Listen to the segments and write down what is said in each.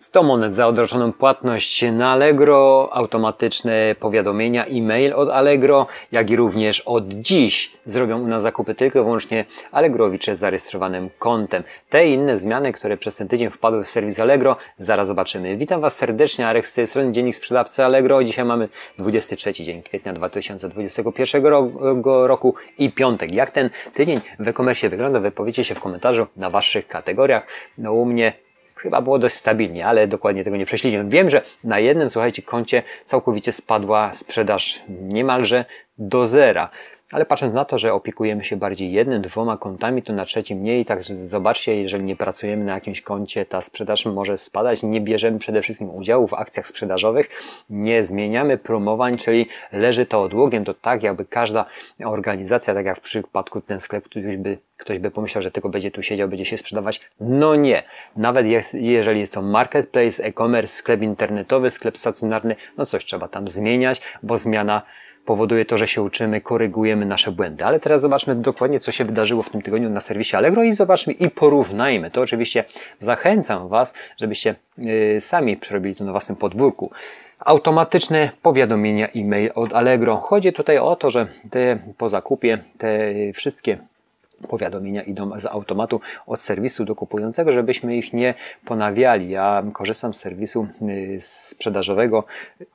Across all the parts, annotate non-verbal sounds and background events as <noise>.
100 monet za odroczoną płatność na Allegro, automatyczne powiadomienia, e-mail od Allegro, jak i również od dziś zrobią u nas zakupy tylko i wyłącznie Allegrowicze z zarejestrowanym kontem. Te i inne zmiany, które przez ten tydzień wpadły w serwis Allegro, zaraz zobaczymy. Witam Was serdecznie, Arek z tej strony Dziennik Sprzedawcy Allegro. Dzisiaj mamy 23 dzień kwietnia 2021 roku i piątek. Jak ten tydzień w e-commerce wygląda? Wypowiedzcie się w komentarzu na Waszych kategoriach. No u mnie chyba było dość stabilnie, ale dokładnie tego nie prześledziłem. Wiem, że na jednym, słuchajcie, koncie całkowicie spadła sprzedaż niemalże do zera. Ale patrząc na to, że opiekujemy się bardziej jednym, dwoma kontami, to na trzecim mniej. Także zobaczcie, jeżeli nie pracujemy na jakimś koncie, ta sprzedaż może spadać. Nie bierzemy przede wszystkim udziału w akcjach sprzedażowych, nie zmieniamy promowań, czyli leży to odłogiem. To tak, jakby każda organizacja, tak jak w przypadku ten sklep, ktoś by, ktoś by pomyślał, że tylko będzie tu siedział, będzie się sprzedawać. No nie. Nawet jest, jeżeli jest to marketplace, e-commerce, sklep internetowy, sklep stacjonarny, no coś trzeba tam zmieniać, bo zmiana powoduje to, że się uczymy, korygujemy nasze błędy. Ale teraz zobaczmy dokładnie, co się wydarzyło w tym tygodniu na serwisie Allegro i zobaczmy i porównajmy. To oczywiście zachęcam Was, żebyście yy, sami przerobili to na własnym podwórku automatyczne powiadomienia e-mail od Allegro. Chodzi tutaj o to, że te po zakupie, te wszystkie powiadomienia idą z automatu od serwisu do kupującego, żebyśmy ich nie ponawiali. Ja korzystam z serwisu y, sprzedażowego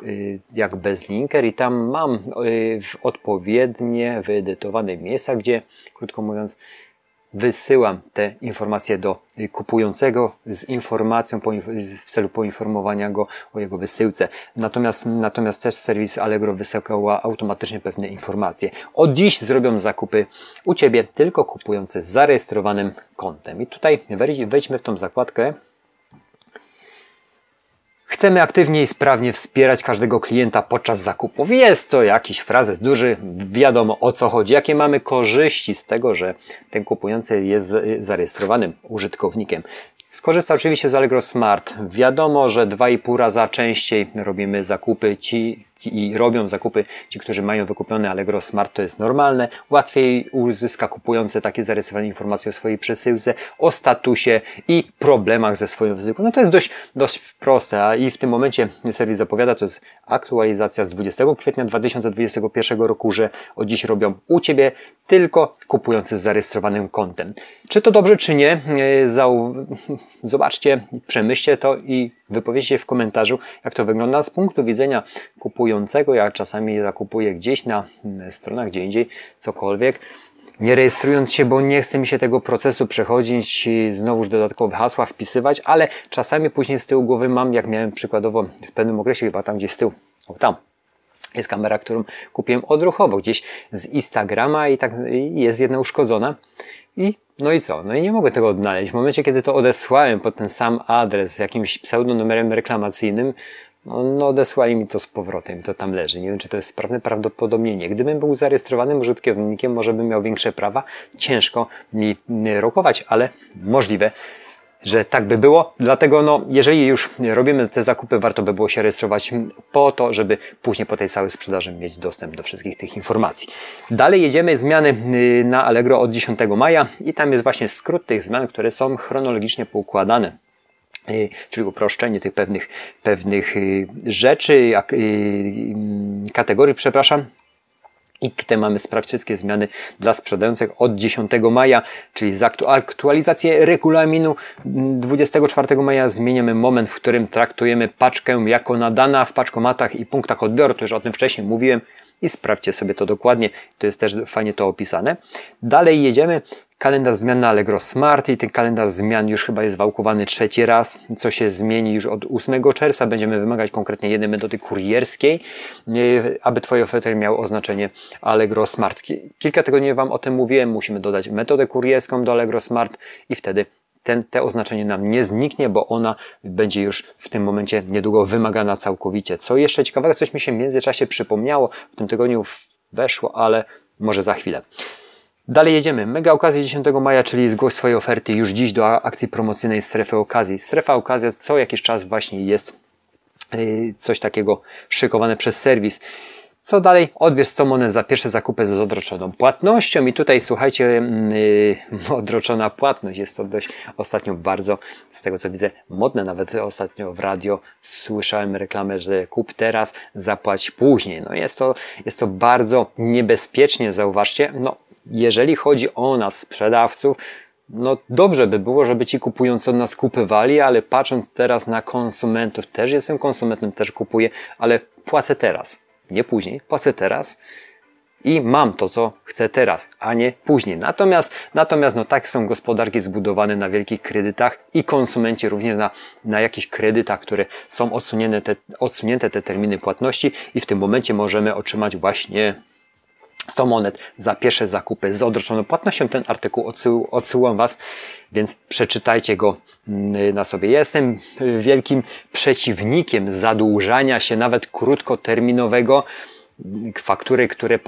y, jak Bezlinker i tam mam y, odpowiednie wyedytowane miejsca, gdzie krótko mówiąc wysyłam te informacje do kupującego z informacją w celu poinformowania go o jego wysyłce. Natomiast, natomiast też serwis Allegro wysyła automatycznie pewne informacje. Od dziś zrobią zakupy u Ciebie tylko kupujące z zarejestrowanym kontem. I tutaj wejdźmy w tą zakładkę Chcemy aktywnie i sprawnie wspierać każdego klienta podczas zakupów. Jest to jakiś frazes duży, wiadomo o co chodzi, jakie mamy korzyści z tego, że ten kupujący jest zarejestrowanym użytkownikiem. Skorzysta oczywiście z Allegro Smart. Wiadomo, że 2,5 raza częściej robimy zakupy ci, i robią zakupy ci, którzy mają wykupione Allegro Smart, to jest normalne. Łatwiej uzyska kupujący takie zarysowane informacje o swojej przesyłce, o statusie i problemach ze swoją wysyłką. No to jest dość, dość proste, a i w tym momencie serwis zapowiada, to jest aktualizacja z 20 kwietnia 2021 roku, że od dziś robią u Ciebie tylko kupujący z zarejestrowanym kontem. Czy to dobrze, czy nie? <laughs> Zobaczcie, przemyślcie to i wypowiedzcie w komentarzu, jak to wygląda z punktu widzenia kupującego. Ja czasami zakupuję gdzieś na stronach, gdzie indziej, cokolwiek nie rejestrując się, bo nie chce mi się tego procesu przechodzić, znowuż dodatkowe hasła wpisywać, ale czasami później z tyłu głowy mam, jak miałem przykładowo w pewnym okresie, chyba tam gdzieś z tyłu, o tam, jest kamera, którą kupiłem odruchowo gdzieś z Instagrama i tak jest jedna uszkodzona. I no i co? No i nie mogę tego odnaleźć. W momencie, kiedy to odesłałem pod ten sam adres z jakimś pseudonumerem reklamacyjnym, no, no odesłali mi to z powrotem, to tam leży. Nie wiem, czy to jest sprawne, prawdopodobnie nie. Gdybym był zarejestrowanym użytkownikiem, może bym miał większe prawa. Ciężko mi rokować, ale możliwe że tak by było. Dlatego, no, jeżeli już robimy te zakupy, warto by było się rejestrować po to, żeby później po tej całej sprzedaży mieć dostęp do wszystkich tych informacji. Dalej jedziemy zmiany y, na Allegro od 10 maja i tam jest właśnie skrót tych zmian, które są chronologicznie poukładane y, czyli uproszczenie tych pewnych, pewnych y, rzeczy, kategorii, przepraszam, i tutaj mamy sprawdź zmiany dla sprzedających od 10 maja, czyli za aktualizację regulaminu 24 maja zmieniamy moment, w którym traktujemy paczkę jako nadana w paczkomatach i punktach odbioru. To już o tym wcześniej mówiłem i sprawdźcie sobie to dokładnie. To jest też fajnie to opisane. Dalej jedziemy kalendarz zmian na Allegro Smart i ten kalendarz zmian już chyba jest wałkowany trzeci raz, co się zmieni już od 8 czerwca. Będziemy wymagać konkretnie jednej metody kurierskiej, aby Twoje oferty miały oznaczenie Allegro Smart. Kilka tygodni Wam o tym mówiłem, musimy dodać metodę kurierską do Allegro Smart i wtedy ten, te oznaczenie nam nie zniknie, bo ona będzie już w tym momencie niedługo wymagana całkowicie. Co jeszcze ciekawego, coś mi się w międzyczasie przypomniało, w tym tygodniu weszło, ale może za chwilę. Dalej jedziemy. Mega okazja 10 maja, czyli zgłoś swoje oferty już dziś do akcji promocyjnej strefy okazji. Strefa okazja co jakiś czas właśnie jest y, coś takiego szykowane przez serwis. Co dalej? Odbierz 100 monet za pierwsze zakupy z odroczoną płatnością. I tutaj słuchajcie, yy, <laughs> odroczona płatność jest to dość ostatnio bardzo, z tego co widzę, modne. Nawet ostatnio w radio słyszałem reklamę, że kup teraz, zapłać później. No jest to, jest to bardzo niebezpiecznie, zauważcie. No, jeżeli chodzi o nas, sprzedawców, no dobrze by było, żeby ci kupujący od nas kupywali, ale patrząc teraz na konsumentów, też jestem konsumentem, też kupuję, ale płacę teraz, nie później, płacę teraz i mam to, co chcę teraz, a nie później. Natomiast, natomiast no tak są gospodarki zbudowane na wielkich kredytach i konsumenci również na, na jakichś kredytach, które są odsunięte te, odsunięte te terminy płatności i w tym momencie możemy otrzymać właśnie 100 monet za pierwsze zakupy z odroczoną płatnością. Ten artykuł odsył, odsyłam Was, więc przeczytajcie go mm, na sobie. Jestem wielkim przeciwnikiem zadłużania się, nawet krótkoterminowego. Faktury, które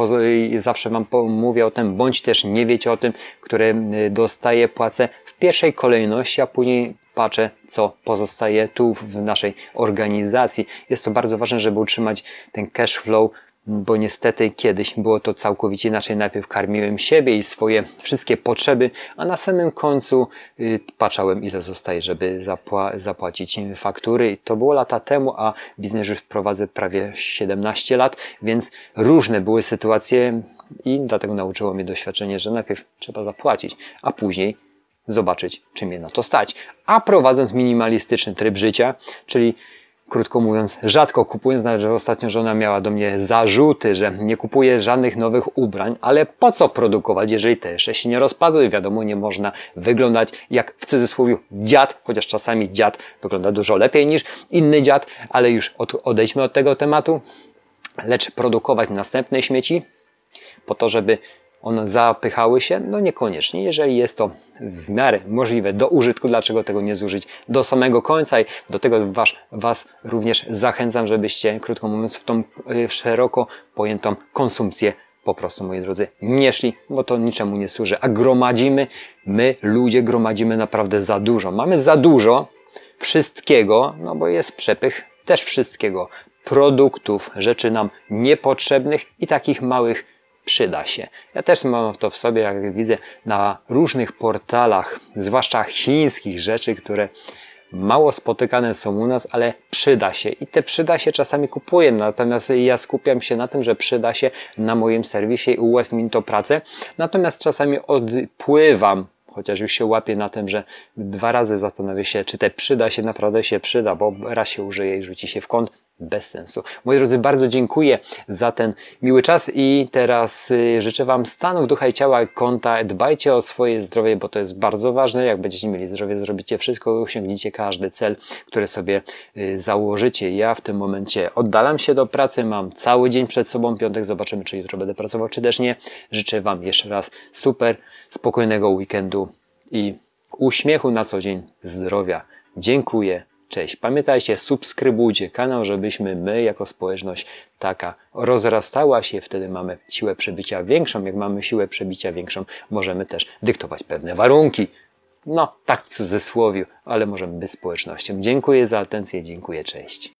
zawsze Wam mówię o tym, bądź też nie wiecie o tym, które y, dostaję, płacę w pierwszej kolejności, a później patrzę, co pozostaje tu w naszej organizacji. Jest to bardzo ważne, żeby utrzymać ten cash flow bo niestety kiedyś było to całkowicie inaczej. Najpierw karmiłem siebie i swoje wszystkie potrzeby, a na samym końcu y, patrzałem, ile zostaje, żeby zapła zapłacić faktury. To było lata temu, a biznes już prowadzę prawie 17 lat, więc różne były sytuacje i dlatego nauczyło mnie doświadczenie, że najpierw trzeba zapłacić, a później zobaczyć, czy mnie na to stać. A prowadząc minimalistyczny tryb życia, czyli krótko mówiąc, rzadko kupując, nawet że ostatnio żona miała do mnie zarzuty, że nie kupuję żadnych nowych ubrań, ale po co produkować, jeżeli te jeszcze się nie rozpadły? Wiadomo, nie można wyglądać jak w cudzysłowie dziad, chociaż czasami dziad wygląda dużo lepiej niż inny dziad, ale już od, odejdźmy od tego tematu. Lecz produkować następne śmieci po to, żeby one zapychały się? No niekoniecznie. Jeżeli jest to w miarę możliwe do użytku, dlaczego tego nie zużyć do samego końca i do tego was, was również zachęcam, żebyście, krótko mówiąc, w tą y, szeroko pojętą konsumpcję po prostu, moi drodzy, nie szli, bo to niczemu nie służy. A gromadzimy, my ludzie gromadzimy naprawdę za dużo. Mamy za dużo wszystkiego, no bo jest przepych też wszystkiego. Produktów, rzeczy nam niepotrzebnych i takich małych przyda się. Ja też mam to w sobie, jak widzę na różnych portalach, zwłaszcza chińskich rzeczy, które mało spotykane są u nas, ale przyda się. I te przyda się czasami kupuję, natomiast ja skupiam się na tym, że przyda się na moim serwisie i ułatwi mi to pracę. Natomiast czasami odpływam chociaż już się łapię na tym, że dwa razy zastanowię się, czy te przyda się naprawdę się przyda, bo raz się użyje i rzuci się w kąt, bez sensu. Moi drodzy, bardzo dziękuję za ten miły czas i teraz y, życzę Wam stanów ducha i ciała, konta. Dbajcie o swoje zdrowie, bo to jest bardzo ważne. Jak będziecie mieli zdrowie, zrobicie wszystko, osiągniecie każdy cel, który sobie y, założycie. Ja w tym momencie oddalam się do pracy, mam cały dzień przed sobą, piątek, zobaczymy, czy jutro będę pracował, czy też nie. Życzę Wam jeszcze raz super, spokojnego weekendu i uśmiechu na co dzień, zdrowia. Dziękuję. Cześć. Pamiętajcie, subskrybujcie kanał, żebyśmy my jako społeczność taka rozrastała się, wtedy mamy siłę przebicia większą. Jak mamy siłę przebicia większą, możemy też dyktować pewne warunki. No, tak w cudzysłowie, ale możemy być społecznością. Dziękuję za atencję, dziękuję, cześć.